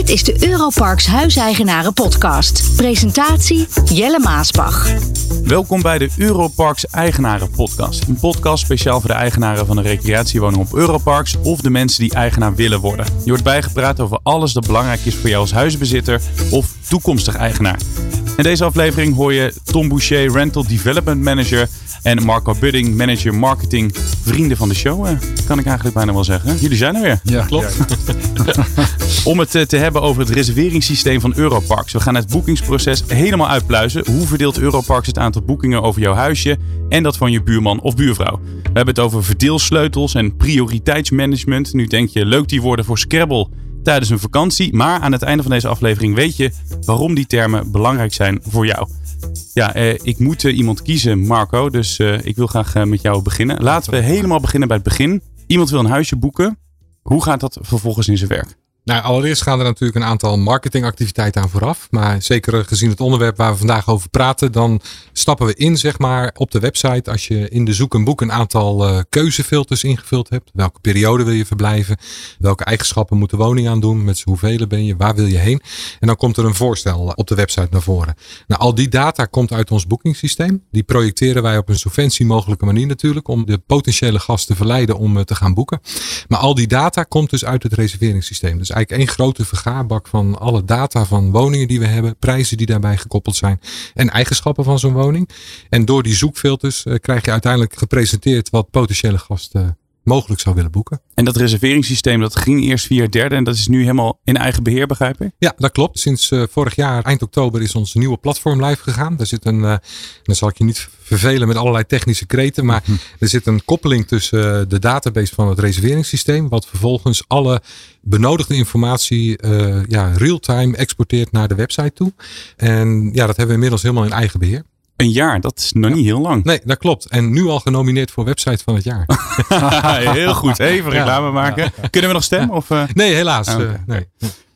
Dit is de Europarks Huiseigenaren Podcast. Presentatie Jelle Maasbach. Welkom bij de Europarks Eigenaren Podcast. Een podcast speciaal voor de eigenaren van een recreatiewoning op Europarks of de mensen die eigenaar willen worden. Je wordt bijgepraat over alles dat belangrijk is voor jou als huisbezitter of toekomstig eigenaar. In deze aflevering hoor je Tom Boucher, Rental Development Manager en Marco Budding, Manager Marketing, vrienden van de show, eh, kan ik eigenlijk bijna wel zeggen. Jullie zijn er weer. Ja, klopt. Om het eh, te hebben over het reserveringssysteem van Europarks. We gaan het boekingsproces helemaal uitpluizen. Hoe verdeelt Europarks het aantal boekingen over jouw huisje en dat van je buurman of buurvrouw? We hebben het over verdeelsleutels en prioriteitsmanagement. Nu denk je, leuk die woorden voor Scrabble tijdens een vakantie. Maar aan het einde van deze aflevering weet je waarom die termen belangrijk zijn voor jou. Ja, eh, ik moet eh, iemand kiezen, Marco. Dus eh, ik wil graag eh, met jou beginnen. Laten we helemaal beginnen bij het begin. Iemand wil een huisje boeken. Hoe gaat dat vervolgens in zijn werk? Nou, allereerst gaan er natuurlijk een aantal marketingactiviteiten aan vooraf. Maar zeker gezien het onderwerp waar we vandaag over praten, dan stappen we in, zeg maar, op de website. Als je in de zoek en boek een aantal uh, keuzefilters ingevuld hebt. Welke periode wil je verblijven? Welke eigenschappen moet de woning aan doen? Met hoeveel ben je? Waar wil je heen? En dan komt er een voorstel op de website naar voren. Nou, al die data komt uit ons boekingssysteem. Die projecteren wij op een zo mogelijke manier natuurlijk. Om de potentiële gast te verleiden om uh, te gaan boeken. Maar al die data komt dus uit het reserveringssysteem. Dus eigenlijk één grote vergaarbak van alle data van woningen die we hebben, prijzen die daarbij gekoppeld zijn en eigenschappen van zo'n woning. En door die zoekfilters uh, krijg je uiteindelijk gepresenteerd wat potentiële gasten mogelijk zou willen boeken. En dat reserveringssysteem dat ging eerst via derde en dat is nu helemaal in eigen beheer, begrijp ik? Ja, dat klopt. Sinds uh, vorig jaar, eind oktober, is ons nieuwe platform live gegaan. Daar zit een, uh, dan zal ik je niet vervelen met allerlei technische kreten, maar hm. er zit een koppeling tussen uh, de database van het reserveringssysteem, wat vervolgens alle benodigde informatie ja, real-time exporteert naar de website toe. En ja, dat hebben we inmiddels helemaal in eigen beheer. Een jaar, dat is nog ja. niet heel lang. Nee, dat klopt. En nu al genomineerd voor website van het jaar. heel goed. Even reclame ja, maken. Ja, Kunnen we nog stemmen? Of, uh... Nee, helaas. Ah, okay. uh, nee.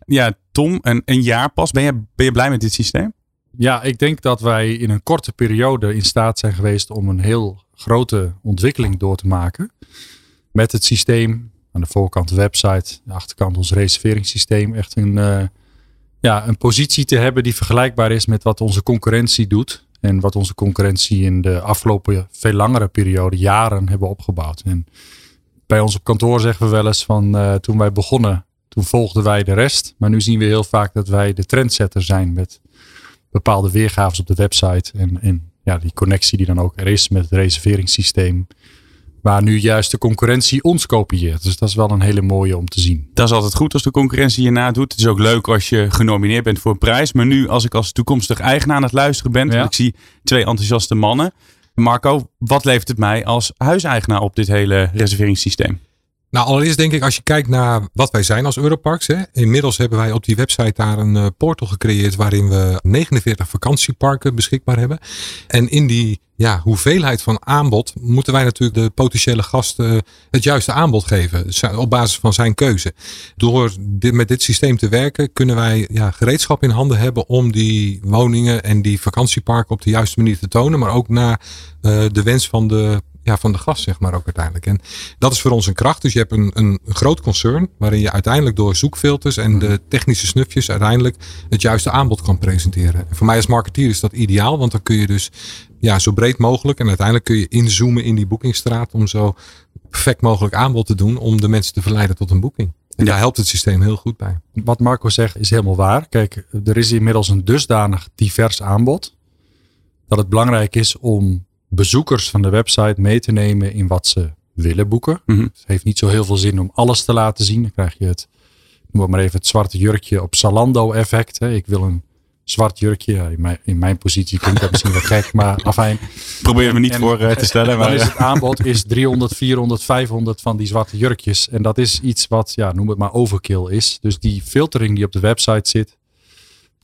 Ja, Tom, een, een jaar pas. Ben je, ben je blij met dit systeem? Ja, ik denk dat wij in een korte periode in staat zijn geweest om een heel grote ontwikkeling door te maken. Met het systeem. Aan de voorkant de website, aan de achterkant ons reserveringssysteem. Echt een, uh, ja, een positie te hebben die vergelijkbaar is met wat onze concurrentie doet. En wat onze concurrentie in de afgelopen veel langere periode, jaren, hebben opgebouwd. En bij ons op kantoor zeggen we wel eens van uh, toen wij begonnen, toen volgden wij de rest. Maar nu zien we heel vaak dat wij de trendsetter zijn met bepaalde weergaves op de website. En, en ja, die connectie die dan ook er is met het reserveringssysteem. Waar nu juist de concurrentie ons kopieert. Dus dat is wel een hele mooie om te zien. Dat is altijd goed als de concurrentie je nadoet. Het is ook leuk als je genomineerd bent voor een prijs. Maar nu als ik als toekomstig eigenaar aan het luisteren ben. Ja. Want ik zie twee enthousiaste mannen. Marco, wat levert het mij als huiseigenaar op dit hele reserveringssysteem? Nou, allereerst denk ik als je kijkt naar wat wij zijn als Europarks. Hè, inmiddels hebben wij op die website daar een uh, portal gecreëerd waarin we 49 vakantieparken beschikbaar hebben. En in die ja, hoeveelheid van aanbod moeten wij natuurlijk de potentiële gasten het juiste aanbod geven. Op basis van zijn keuze. Door dit, met dit systeem te werken kunnen wij ja, gereedschap in handen hebben om die woningen en die vakantieparken op de juiste manier te tonen. Maar ook naar uh, de wens van de ja, van de gast, zeg maar ook uiteindelijk. En dat is voor ons een kracht. Dus je hebt een, een groot concern waarin je uiteindelijk door zoekfilters en de technische snufjes uiteindelijk het juiste aanbod kan presenteren. En voor mij als marketeer is dat ideaal, want dan kun je dus ja, zo breed mogelijk en uiteindelijk kun je inzoomen in die boekingsstraat om zo perfect mogelijk aanbod te doen om de mensen te verleiden tot een boeking. En daar helpt het systeem heel goed bij. Wat Marco zegt is helemaal waar. Kijk, er is inmiddels een dusdanig divers aanbod dat het belangrijk is om bezoekers van de website mee te nemen in wat ze willen boeken. Mm -hmm. Het heeft niet zo heel veel zin om alles te laten zien. Dan krijg je het, noem maar even het zwarte jurkje op Salando effect. Hè. Ik wil een zwart jurkje. Ja, in, mijn, in mijn positie klinkt dat misschien wat gek, maar afijn. Probeer me niet en, voor uh, te stellen. Maar dan is het aanbod is 300, 400, 500 van die zwarte jurkjes. En dat is iets wat, ja, noem het maar overkill is. Dus die filtering die op de website zit,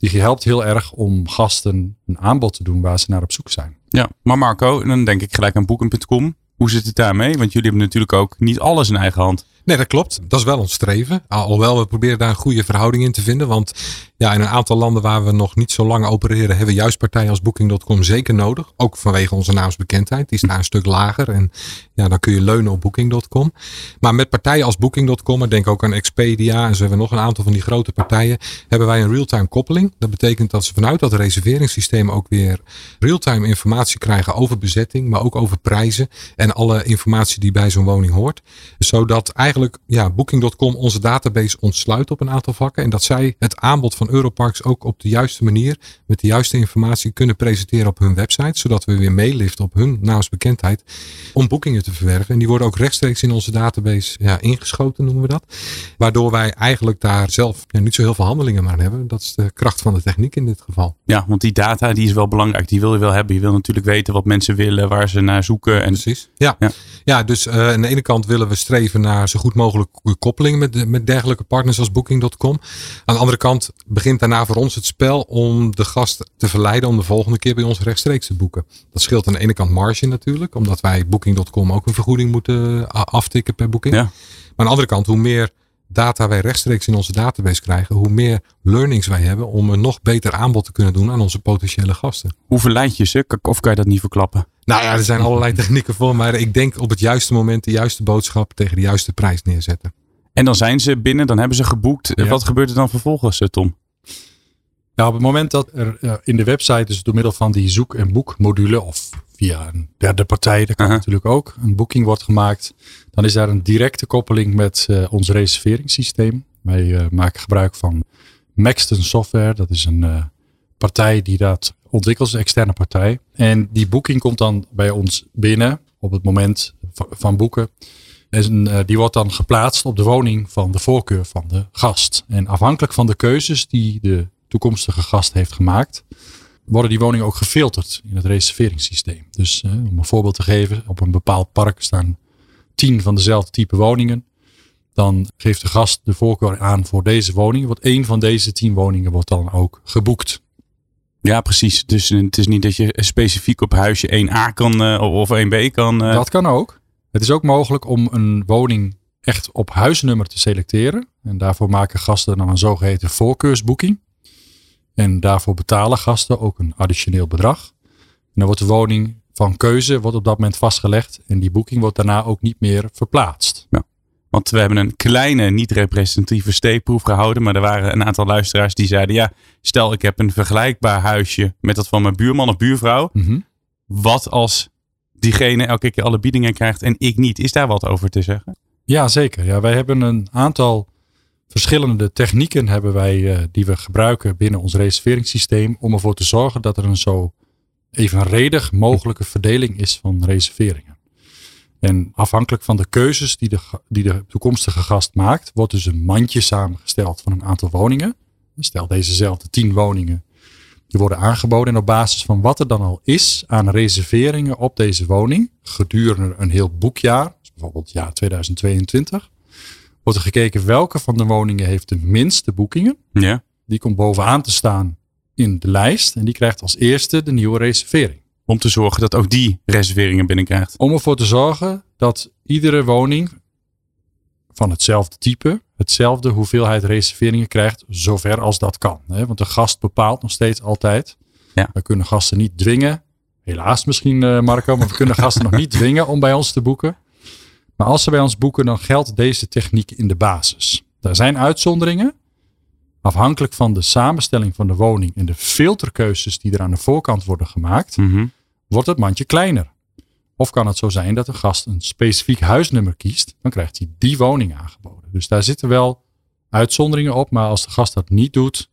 die helpt heel erg om gasten een aanbod te doen waar ze naar op zoek zijn. Ja, maar Marco, dan denk ik gelijk aan boeken.com. Hoe zit het daarmee? Want jullie hebben natuurlijk ook niet alles in eigen hand. Nee, dat klopt. Dat is wel ons streven. Alhoewel we proberen daar een goede verhouding in te vinden. Want Ja, in een aantal landen waar we nog niet zo lang opereren, hebben juist partijen als Booking.com zeker nodig. Ook vanwege onze naamsbekendheid. Die staan een stuk lager. En ja, dan kun je leunen op Booking.com. Maar met partijen als Booking.com, denk ook aan Expedia en zo hebben we nog een aantal van die grote partijen, hebben wij een real-time koppeling. Dat betekent dat ze vanuit dat reserveringssysteem ook weer real-time informatie krijgen over bezetting, maar ook over prijzen en alle informatie die bij zo'n woning hoort. Zodat eigenlijk ja, Booking.com onze database ontsluit op een aantal vakken en dat zij het aanbod van Europarks ook op de juiste manier met de juiste informatie kunnen presenteren op hun website, zodat we weer meeliften op hun naamsbekendheid om boekingen te verwerven. En die worden ook rechtstreeks in onze database ja, ingeschoten, noemen we dat. Waardoor wij eigenlijk daar zelf ja, niet zo heel veel handelingen maar hebben. Dat is de kracht van de techniek in dit geval. Ja, want die data die is wel belangrijk. Die wil je wel hebben. Je wil natuurlijk weten wat mensen willen, waar ze naar zoeken. En... Precies. Ja, ja. ja dus uh, aan de ene kant willen we streven naar zo goed mogelijk koppeling met, met dergelijke partners als Booking.com. Aan de andere kant begint daarna voor ons het spel om de gast te verleiden om de volgende keer bij ons rechtstreeks te boeken. Dat scheelt aan de ene kant marge natuurlijk, omdat wij Booking.com ook een vergoeding moeten eh, aftikken per boeking. Ja. Maar aan de andere kant, hoe meer data wij rechtstreeks in onze database krijgen, hoe meer learnings wij hebben om een nog beter aanbod te kunnen doen aan onze potentiële gasten. Hoe verleid je ze? Of kan je dat niet verklappen? Nou ja, er zijn allerlei technieken voor, maar ik denk op het juiste moment de juiste boodschap tegen de juiste prijs neerzetten. En dan zijn ze binnen, dan hebben ze geboekt. Wat gebeurt er dan vervolgens, eh, Tom? Nou, op het moment dat er in de website, dus door middel van die zoek- en boekmodule, of via een derde partij, dat kan natuurlijk ook, een boeking wordt gemaakt, dan is daar een directe koppeling met uh, ons reserveringssysteem. Wij uh, maken gebruik van Maxton Software, dat is een partij die dat ontwikkelt, een externe partij. En die boeking komt dan bij ons binnen op het moment van boeken. En die wordt dan geplaatst op de woning van de voorkeur van de gast. En afhankelijk van de keuzes die de toekomstige gast heeft gemaakt, worden die woningen ook gefilterd in het reserveringssysteem. Dus eh, om een voorbeeld te geven, op een bepaald park staan tien van dezelfde type woningen. Dan geeft de gast de voorkeur aan voor deze woning. Want één van deze tien woningen wordt dan ook geboekt. Ja, precies. Dus het is niet dat je specifiek op huisje 1A kan uh, of 1B kan. Uh... Dat kan ook. Het is ook mogelijk om een woning echt op huisnummer te selecteren. En daarvoor maken gasten dan een zogeheten voorkeursboeking. En daarvoor betalen gasten ook een additioneel bedrag. En dan wordt de woning van keuze wordt op dat moment vastgelegd. En die boeking wordt daarna ook niet meer verplaatst. Ja. Want we hebben een kleine, niet representatieve steekproef gehouden. Maar er waren een aantal luisteraars die zeiden: Ja, stel ik heb een vergelijkbaar huisje met dat van mijn buurman of buurvrouw. Mhm. Wat als diegene elke keer alle biedingen krijgt en ik niet? Is daar wat over te zeggen? Ja, zeker. Ja, wij hebben een aantal verschillende technieken hebben wij, uh, die we gebruiken binnen ons reserveringssysteem om ervoor te zorgen dat er een zo evenredig mogelijke verdeling is van reserveringen. En afhankelijk van de keuzes die de, die de toekomstige gast maakt, wordt dus een mandje samengesteld van een aantal woningen. Stel dezezelfde tien woningen, die worden aangeboden. En op basis van wat er dan al is aan reserveringen op deze woning gedurende een heel boekjaar, dus bijvoorbeeld jaar 2022, wordt er gekeken welke van de woningen heeft de minste boekingen. Ja. Die komt bovenaan te staan in de lijst en die krijgt als eerste de nieuwe reservering. Om te zorgen dat ook die reserveringen binnenkrijgt. Om ervoor te zorgen dat iedere woning van hetzelfde type, hetzelfde hoeveelheid reserveringen krijgt, zover als dat kan. Want de gast bepaalt nog steeds altijd. Ja. We kunnen gasten niet dwingen. Helaas misschien, eh, Marco, maar we kunnen gasten nog niet dwingen om bij ons te boeken. Maar als ze bij ons boeken, dan geldt deze techniek in de basis. Er zijn uitzonderingen. Afhankelijk van de samenstelling van de woning en de filterkeuzes die er aan de voorkant worden gemaakt, mhm. wordt het mandje kleiner. Of kan het zo zijn dat een gast een specifiek huisnummer kiest, dan krijgt hij die woning aangeboden. Dus daar zitten wel uitzonderingen op, maar als de gast dat niet doet,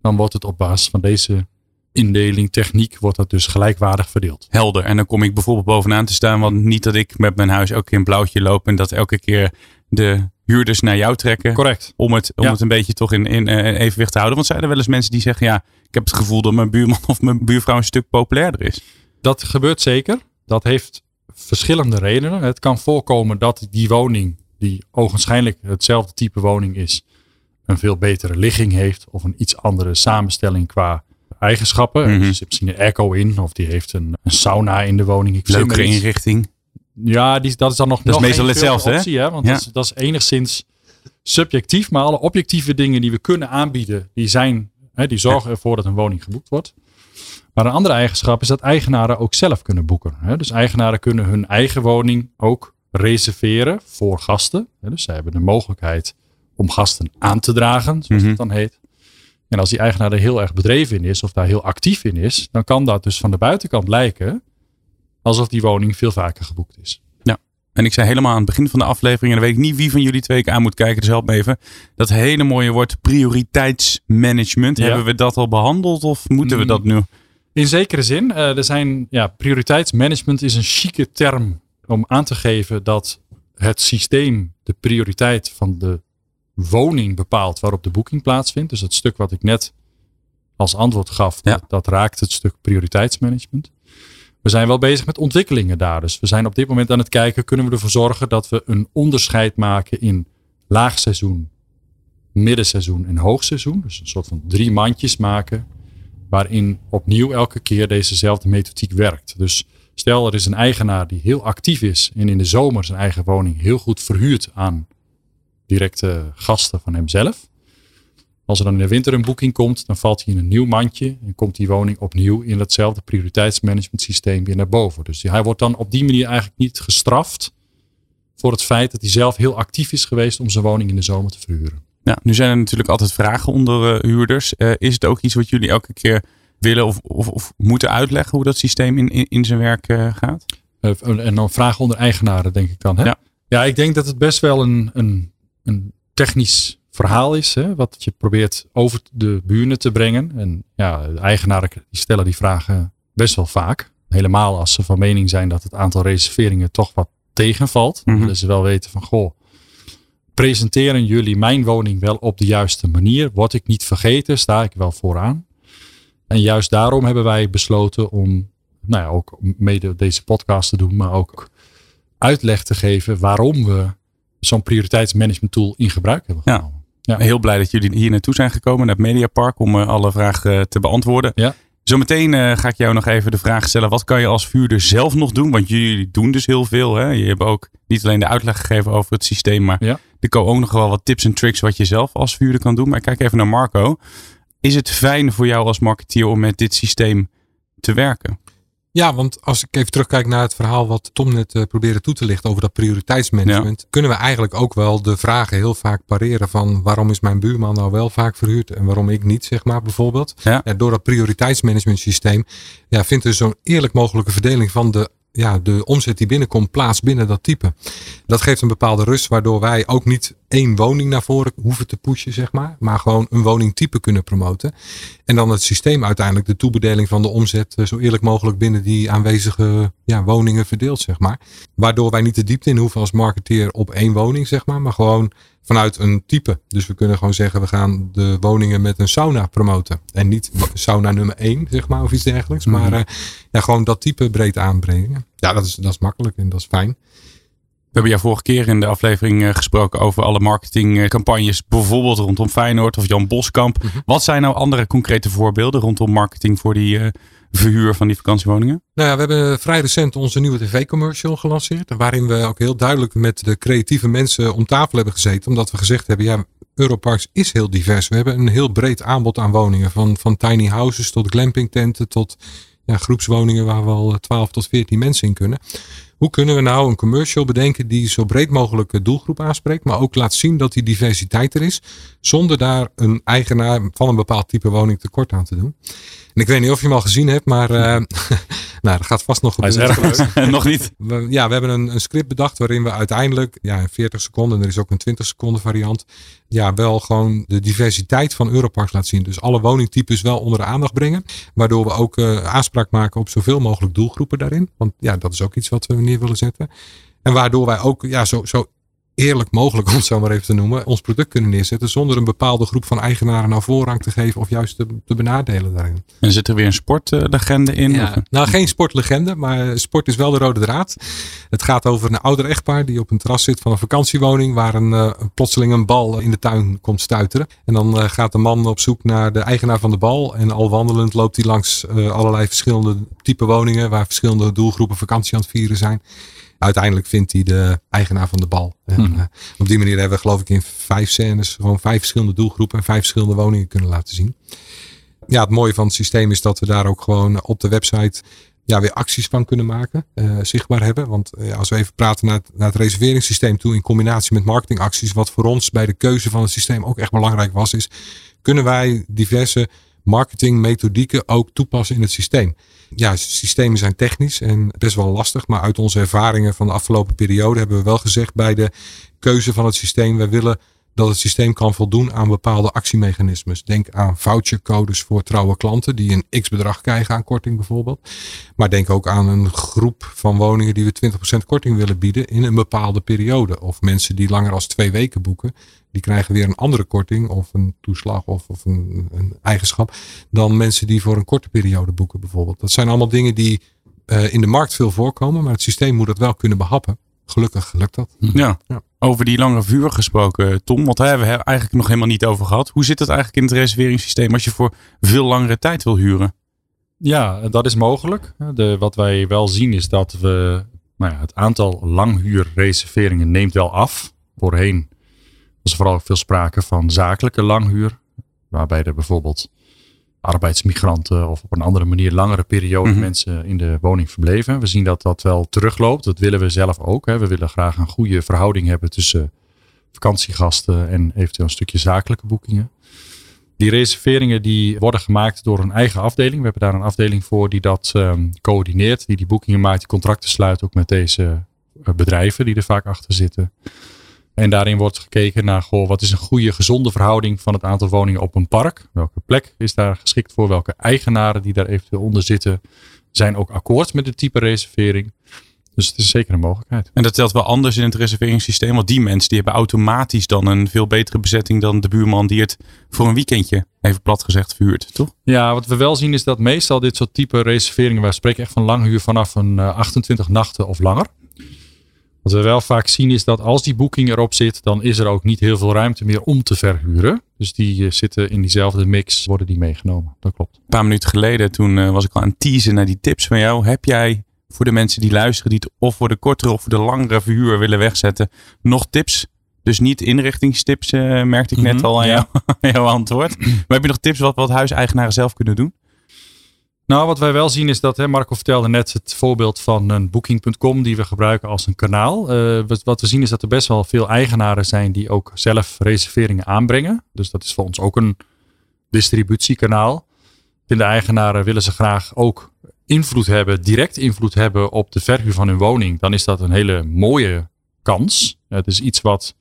dan wordt het op basis van deze indeling, techniek, wordt dat dus gelijkwaardig verdeeld. Helder. En dan kom ik bijvoorbeeld bovenaan te staan. Want niet dat ik met mijn huis elke keer een blauwtje loop. En dat elke keer de huurders naar jou trekken. Correct. Om het, om het een beetje toch in, in uh, evenwicht te houden. Want zijn er wel eens mensen die zeggen. Ja, ik heb het gevoel dat mijn buurman of mijn buurvrouw een stuk populairder is. Dat gebeurt zeker. Dat heeft verschillende redenen. Het kan voorkomen dat die woning, die ogenschijnlijk hetzelfde type woning is, een veel betere ligging heeft. Of een iets andere samenstelling qua eigenschappen. Mm -hmm. Dus misschien een airco in of die heeft een, een sauna in de woning. Ik Leuke inrichting. Ja, die, dat is dan nog, dat nog is meestal hetzelfde. Optie, hè? Want ja. dat, is, dat is enigszins subjectief. Maar alle objectieve dingen die we kunnen aanbieden, die zijn Hè, die zorgen ervoor dat een woning geboekt wordt. Maar een andere eigenschap is dat eigenaren ook zelf kunnen boeken. Hè. Dus eigenaren kunnen hun eigen woning ook reserveren voor gasten. Hè. Dus zij hebben de mogelijkheid om gasten aan te dragen, zoals Mhm. het dan heet. En als die eigenaar er heel erg bedreven in is of daar heel actief in is, dan kan dat dus van de buitenkant lijken alsof die woning veel vaker geboekt is. En ik zei helemaal aan het begin van de aflevering, en dan weet ik niet wie van jullie twee ik aan moet kijken, dus help me even. Dat hele mooie woord prioriteitsmanagement. Ja. Hebben we dat al behandeld of moeten we Mm. dat nu? In zekere zin, eh, er zijn, ja, prioriteitsmanagement is een chique term om aan te geven dat het systeem de prioriteit van de woning bepaalt waarop de boeking plaatsvindt. Dus het stuk wat ik net als antwoord gaf, Ja. dat, dat raakt het stuk prioriteitsmanagement. We zijn wel bezig met ontwikkelingen daar. Dus we zijn op dit moment aan het kijken, kunnen we ervoor zorgen dat we een onderscheid maken in laagseizoen, middenseizoen en hoogseizoen. Dus een soort van drie mandjes maken waarin opnieuw elke keer dezezelfde methodiek werkt. Dus stel er is een eigenaar die heel actief is en in de zomer zijn eigen woning heel goed verhuurt aan directe gasten van hemzelf. Als er dan in de winter een boeking komt, dan valt hij in een nieuw mandje en komt die woning opnieuw in datzelfde prioriteitsmanagement systeem weer naar boven. Dus hij wordt dan op die manier eigenlijk niet gestraft voor het feit dat hij zelf heel actief is geweest om zijn woning in de zomer te verhuren. Nou, nu zijn er natuurlijk altijd vragen onder eh, huurders. Eh, is het ook iets wat jullie elke keer willen of, of, of moeten uitleggen hoe dat systeem in, in, in zijn werk eh, gaat? En dan vragen onder eigenaren, denk ik dan. Hè? Ja. Ja. ik denk dat het best wel een, een, een technisch verhaal is. Hè? Wat je probeert over de buren te brengen. En ja, de eigenaren die stellen die vragen best wel vaak. Helemaal als ze van mening zijn dat het aantal reserveringen toch wat tegenvalt. Willen ze wel weten van, goh, presenteren jullie mijn woning wel op de juiste manier? Word ik niet vergeten? Sta ik wel vooraan? En juist daarom hebben wij besloten om, nou ja, ook mede deze podcast te doen, maar ook uitleg te geven waarom we zo'n prioriteitsmanagement tool in gebruik hebben genomen. Ja. Heel blij dat jullie hier naartoe zijn gekomen, naar het Mediapark, om eh, alle vragen eh, te beantwoorden. Ja. Zometeen eh, ga ik jou nog even de vraag stellen, wat kan je als vuurder zelf nog doen? Want jullie doen dus heel veel. Hè? Je hebt ook niet alleen de uitleg gegeven over het systeem, maar Ja. er komen ook nog wel wat tips en tricks wat je zelf als vuurder kan doen. Maar kijk even naar Marco. Is het fijn voor jou als marketeer om met dit systeem te werken? Ja, want als ik even terugkijk naar het verhaal wat Tom net eh, probeerde toe te lichten over dat prioriteitsmanagement, kunnen we eigenlijk ook wel de vragen heel vaak pareren van waarom is mijn buurman nou wel vaak verhuurd en waarom ik niet, zeg maar bijvoorbeeld. Ja. Ja, door dat prioriteitsmanagement systeem ja, vindt er zo'n eerlijk mogelijke verdeling van de, ja, de omzet die binnenkomt plaats binnen dat type. Dat geeft een bepaalde rust, waardoor wij ook niet één woning naar voren hoeven te pushen, zeg maar, maar gewoon een woningtype kunnen promoten. En dan het systeem uiteindelijk de toebedeling van de omzet eh, zo eerlijk mogelijk binnen die aanwezige ja, woningen verdeelt, zeg maar. Waardoor wij niet de diepte in hoeven als marketeer op één woning, zeg maar, maar gewoon vanuit een type. Dus we kunnen gewoon zeggen, we gaan de woningen met een sauna promoten. En niet sauna nummer één, zeg maar, of iets dergelijks. Maar eh, ja, gewoon dat type breed aanbrengen. Ja, dat is, dat is makkelijk en dat is fijn. We hebben jou vorige keer in de aflevering eh, gesproken over alle marketingcampagnes, bijvoorbeeld rondom Feyenoord of Jan Boskamp. Mhm. Wat zijn nou andere concrete voorbeelden rondom marketing voor die eh, verhuur van die vakantiewoningen? Nou ja, we hebben vrij recent onze nieuwe tv-commercial gelanceerd. Waarin we ook heel duidelijk met de creatieve mensen om tafel hebben gezeten. Omdat we gezegd hebben, ja, Europarks is heel divers. We hebben een heel breed aanbod aan woningen. Van, van tiny houses tot glampingtenten tot ja, groepswoningen waar wel 12 tot 14 mensen in kunnen. Hoe kunnen we nou een commercial bedenken die zo breed mogelijk de doelgroep aanspreekt, maar ook laat zien dat die diversiteit er is, zonder daar een eigenaar van een bepaald type woning tekort aan te doen. En ik weet niet of je hem al gezien hebt, maar eh, nou, dat gaat vast nog Hij is gebeuren. Nog niet. We, ja, we hebben een, een script bedacht waarin we uiteindelijk, ja, in 40 seconden, er is ook een 20 seconden variant, ja, wel gewoon de diversiteit van Europarks laten zien. Dus alle woningtypes wel onder de aandacht brengen, waardoor we ook eh, aanspraak maken op zoveel mogelijk doelgroepen daarin. Want ja, dat is ook iets wat we neer willen zetten. En waardoor wij ook ja, zo, zo eerlijk mogelijk, om het zo maar even te noemen, ons product kunnen neerzetten zonder een bepaalde groep van eigenaren nou voorrang te geven of juist te, te benadelen daarin. En zit er weer een sportlegende in? Ja, nou, geen sportlegende, maar sport is wel de rode draad. Het gaat over een ouder echtpaar die op een terras zit van een vakantiewoning waar een, eh, plotseling een bal in de tuin komt stuiteren. En dan eh, gaat de man op zoek naar de eigenaar van de bal en al wandelend loopt hij langs eh, allerlei verschillende type woningen waar verschillende doelgroepen vakantie aan het vieren zijn. Uiteindelijk vindt hij de eigenaar van de bal. En, Hmm. eh, op die manier hebben we geloof ik in vijf scènes gewoon vijf verschillende doelgroepen en vijf verschillende woningen kunnen laten zien. Ja, het mooie van het systeem is dat we daar ook gewoon op de website ja, weer acties van kunnen maken, eh, zichtbaar hebben. Want eh, als we even praten naar het, naar het reserveringssysteem toe in combinatie met marketingacties, wat voor ons bij de keuze van het systeem ook echt belangrijk was, is kunnen wij diverse marketingmethodieken ook toepassen in het systeem. Ja, systemen zijn technisch en best wel lastig, maar uit onze ervaringen van de afgelopen periode hebben we wel gezegd bij de keuze van het systeem, we willen dat het systeem kan voldoen aan bepaalde actiemechanismes. Denk aan vouchercodes voor trouwe klanten die een x bedrag krijgen aan korting bijvoorbeeld. Maar denk ook aan een groep van woningen die we 20% korting willen bieden in een bepaalde periode. Of mensen die langer als twee weken boeken, die krijgen weer een andere korting of een toeslag of, of een, eigenschap dan mensen die voor een korte periode boeken bijvoorbeeld. Dat zijn allemaal dingen die uh, in de markt veel voorkomen, maar het systeem moet dat wel kunnen behappen. Gelukkig lukt dat. Ja. ja. Over die lange vuur gesproken, Tom, want daar hebben we eigenlijk nog helemaal niet over gehad. Hoe zit het eigenlijk in het reserveringssysteem als je voor veel langere tijd wil huren? Ja, dat is mogelijk. De, wat wij wel zien is dat we, nou ja, het aantal langhuurreserveringen neemt wel af. Voorheen was er vooral veel sprake van zakelijke langhuur, waarbij er bijvoorbeeld arbeidsmigranten of op een andere manier langere periode mm-hmm. mensen in de woning verbleven. We zien dat dat wel terugloopt. Dat willen we zelf ook. Hè. We willen graag een goede verhouding hebben tussen vakantiegasten en eventueel een stukje zakelijke boekingen. Die reserveringen die worden gemaakt door een eigen afdeling. We hebben daar een afdeling voor die dat um, coördineert, die die boekingen maakt, die contracten sluit ook met deze uh, bedrijven die er vaak achter zitten. En daarin wordt gekeken naar goh, wat is een goede, gezonde verhouding van het aantal woningen op een park. Welke plek is daar geschikt voor? Welke eigenaren die daar eventueel onder zitten zijn ook akkoord met het type reservering. Dus het is zeker een mogelijkheid. En dat telt wel anders in het reserveringssysteem. Want die mensen die hebben automatisch dan een veel betere bezetting dan de buurman die het voor een weekendje, even plat gezegd, verhuurt, toch? Ja, wat we wel zien is dat meestal dit soort type reserveringen, wij spreken echt van langhuur vanaf een uh, 28 nachten of langer. Wat we wel vaak zien is dat als die boeking erop zit, dan is er ook niet heel veel ruimte meer om te verhuren. Dus die uh, zitten in diezelfde mix, worden die meegenomen. Dat klopt. Een paar minuten geleden, toen uh, was ik al aan het teasen naar die tips van jou. Heb jij voor de mensen die luisteren, die het of voor de kortere of voor de langere verhuur willen wegzetten, nog tips? Dus niet inrichtingstips, uh, merkte ik net mm -hmm, al aan, ja. jou, jouw antwoord. Maar heb je nog tips wat, wat huiseigenaren zelf kunnen doen? Nou, wat wij wel zien is dat, hè, Marco vertelde net het voorbeeld van een booking.com die we gebruiken als een kanaal. Uh, wat, we zien is dat er best wel veel eigenaren zijn die ook zelf reserveringen aanbrengen. Dus dat is voor ons ook een distributiekanaal. Vinden eigenaren willen ze graag ook invloed hebben, direct invloed hebben op de verhuur van hun woning. Dan is dat een hele mooie kans. Het is iets wat,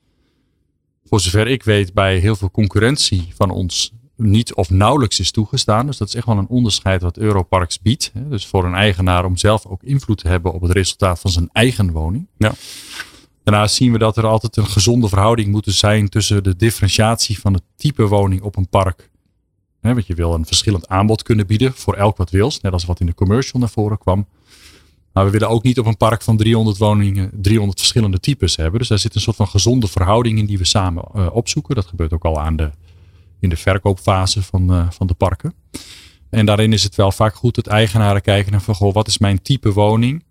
voor zover ik weet, bij heel veel concurrentie van ons niet of nauwelijks is toegestaan. Dus dat is echt wel een onderscheid wat Europarks biedt. Dus voor een eigenaar om zelf ook invloed te hebben op het resultaat van zijn eigen woning. Ja. Daarnaast zien we dat er altijd een gezonde verhouding moet zijn tussen de differentiatie van het type woning op een park. Want je wil een verschillend aanbod kunnen bieden voor elk wat wils. Net als wat in de commercial naar voren kwam. Maar we willen ook niet op een park van 300 woningen 300 verschillende types hebben. Dus daar zit een soort van gezonde verhouding in die we samen uh, opzoeken. Dat gebeurt ook al aan de in de verkoopfase van, uh, van de parken. En daarin is het wel vaak goed dat eigenaren kijken naar van goh, wat is mijn type woning?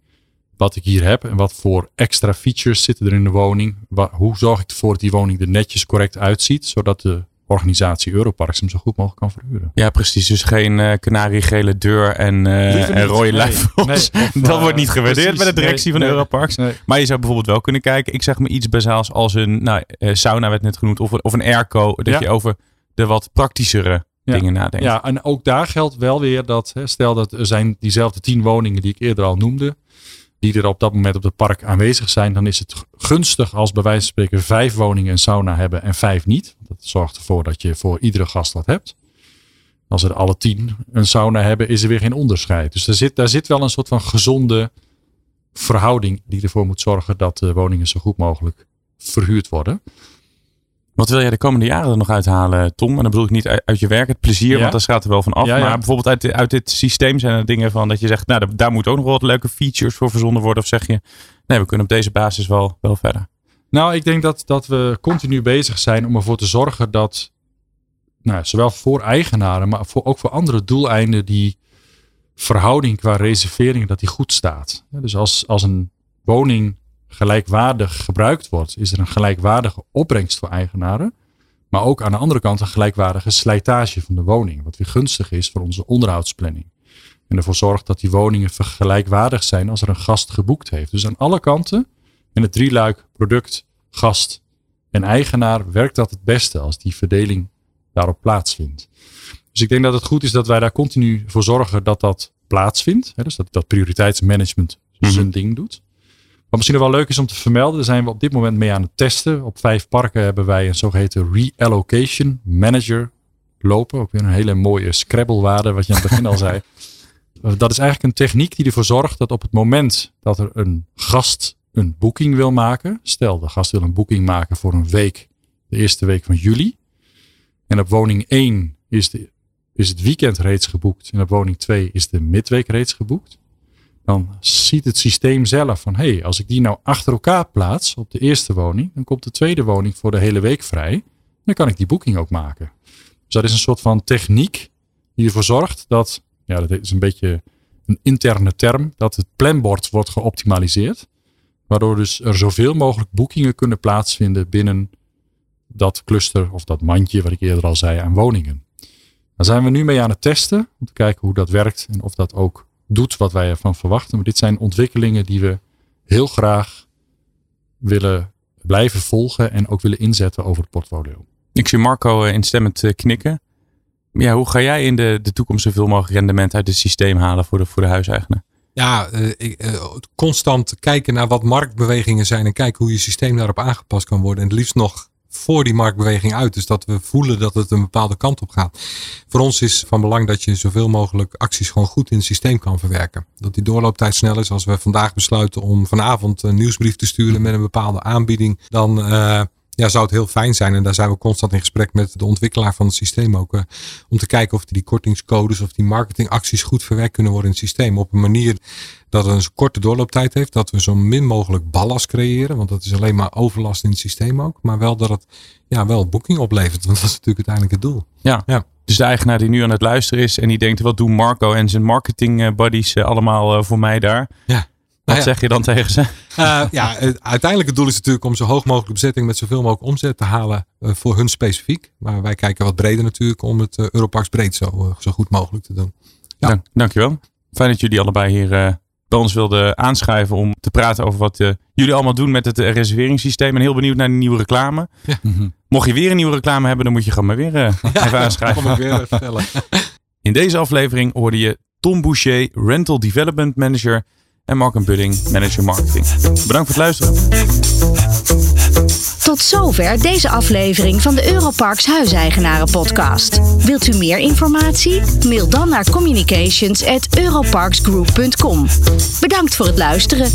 Wat ik hier heb en wat voor extra features zitten er in de woning? Wat, hoe zorg ik ervoor dat die woning er netjes correct uitziet, zodat de organisatie Europarks hem zo goed mogelijk kan verhuren. Ja, precies. Dus geen uh, kanariegele deur en, uh, en rode nee, dat uh, wordt niet gewaardeerd precies, bij de directie nee, van nee, Europarks. Maar je zou bijvoorbeeld wel kunnen kijken. Ik zeg me iets bazaals als een nou, sauna werd net genoemd. Of, of een airco. Dat ja. je over de wat praktischere ja. dingen nadenkt. Ja, en ook daar geldt wel weer dat, hè, stel dat er zijn diezelfde tien woningen die ik eerder al noemde, die er op dat moment op het park aanwezig zijn, dan is het gunstig als bij wijze van spreken vijf woningen een sauna hebben en vijf niet. Dat zorgt ervoor dat je voor iedere gast wat hebt. Als er alle tien een sauna hebben, is er weer geen onderscheid. Dus daar zit, daar zit wel een soort van gezonde verhouding die ervoor moet zorgen dat de woningen zo goed mogelijk verhuurd worden. Wat wil jij de komende jaren er nog uithalen, Tom? En dan bedoel ik niet uit je werk, het plezier, ja. want daar gaat er wel van af. Ja, ja. Maar bijvoorbeeld uit, uit dit systeem zijn er dingen van dat je zegt, nou, daar moet ook nog wel wat leuke features voor verzonnen worden. Of zeg je, nee, we kunnen op deze basis wel, wel verder. Nou, ik denk dat, dat we continu bezig zijn om ervoor te zorgen dat, nou, zowel voor eigenaren, maar voor, ook voor andere doeleinden, die verhouding qua reserveringen, dat die goed staat. Dus als, als een woning gelijkwaardig gebruikt wordt, is er een gelijkwaardige opbrengst voor eigenaren. Maar ook aan de andere kant een gelijkwaardige slijtage van de woning. Wat weer gunstig is voor onze onderhoudsplanning. En ervoor zorgt dat die woningen vergelijkwaardig zijn als er een gast geboekt heeft. Dus aan alle kanten in het drieluik product, gast en eigenaar werkt dat het beste als die verdeling daarop plaatsvindt. Dus ik denk dat het goed is dat wij daar continu voor zorgen dat dat plaatsvindt. Dus dat, dat prioriteitsmanagement zijn ding doet. Wat misschien wel leuk is om te vermelden, daar zijn we op dit moment mee aan het testen. Op vijf parken hebben wij een zogeheten reallocation manager lopen. Ook weer een hele mooie Scrabble-waarde, wat je aan het begin al zei. Dat is eigenlijk een techniek die ervoor zorgt dat op het moment dat er een gast een boeking wil maken. Stel, de gast wil een boeking maken voor een week, de eerste week van juli. En op woning 1 is, de, is het weekend reeds geboekt. En op woning 2 is de midweek reeds geboekt. Dan ziet het systeem zelf van, hé, hey, als ik die nou achter elkaar plaats op de eerste woning, dan komt de tweede woning voor de hele week vrij. Dan kan ik die boeking ook maken. Dus dat is een soort van techniek die ervoor zorgt dat, ja, dat is een beetje een interne term, dat het planbord wordt geoptimaliseerd. Waardoor dus er zoveel mogelijk boekingen kunnen plaatsvinden binnen dat cluster of dat mandje wat ik eerder al zei aan woningen. Daar zijn we nu mee aan het testen om te kijken hoe dat werkt en of dat ook doet wat wij ervan verwachten. Maar dit zijn ontwikkelingen die we heel graag willen blijven volgen en ook willen inzetten over het portfolio. Ik zie Marco eh, instemmend eh, knikken. Ja, hoe ga jij in de, de toekomst zoveel mogelijk rendement uit het systeem halen voor de, voor de huiseigenaar? Ja, uh, constant kijken naar wat marktbewegingen zijn en kijken hoe je systeem daarop aangepast kan worden. En het liefst nog voor die marktbeweging uit. Dus dat we voelen dat het een bepaalde kant op gaat. Voor ons is van belang dat je zoveel mogelijk acties gewoon goed in het systeem kan verwerken. Dat die doorlooptijd snel is. Als we vandaag besluiten om vanavond een nieuwsbrief te sturen met een bepaalde aanbieding, dan uh, ja, zou het heel fijn zijn. En daar zijn we constant in gesprek met de ontwikkelaar van het systeem ook. Uh, om te kijken of die kortingscodes of die marketingacties goed verwerkt kunnen worden in het systeem. Op een manier dat het een korte doorlooptijd heeft. Dat we zo min mogelijk ballast creëren. Want dat is alleen maar overlast in het systeem ook. Maar wel dat het ja, wel boeking oplevert. Want dat is natuurlijk uiteindelijk het doel. Ja. ja. Dus de eigenaar die nu aan het luisteren is en die denkt, wat doen Marco en zijn marketing eh, buddies allemaal voor mij daar? Ja. Wat zeg je dan tegen ze? Uh, ja, uiteindelijk het doel is natuurlijk om zo hoog mogelijk bezetting met zoveel mogelijk omzet te halen uh, voor hun specifiek. Maar wij kijken wat breder natuurlijk om het uh, Europarks breed zo, zo goed mogelijk te doen. Ja. Dank, dankjewel. Fijn dat jullie allebei hier bij ons wilden aanschuiven om te praten over wat jullie allemaal doen met het reserveringssysteem. En heel benieuwd naar de nieuwe reclame. Ja. Mocht je weer een nieuwe reclame hebben, dan moet je gewoon maar weer even aanschrijven. Kom ik weer vertellen. In deze aflevering hoorde je Tom Boucher, Rental Development Manager en Mark Budding, Manager Marketing. Bedankt voor het luisteren. Tot zover deze aflevering van de Europarks Huiseigenaren podcast. Wilt u meer informatie? Mail dan naar communications@europarksgroup.com. Bedankt voor het luisteren.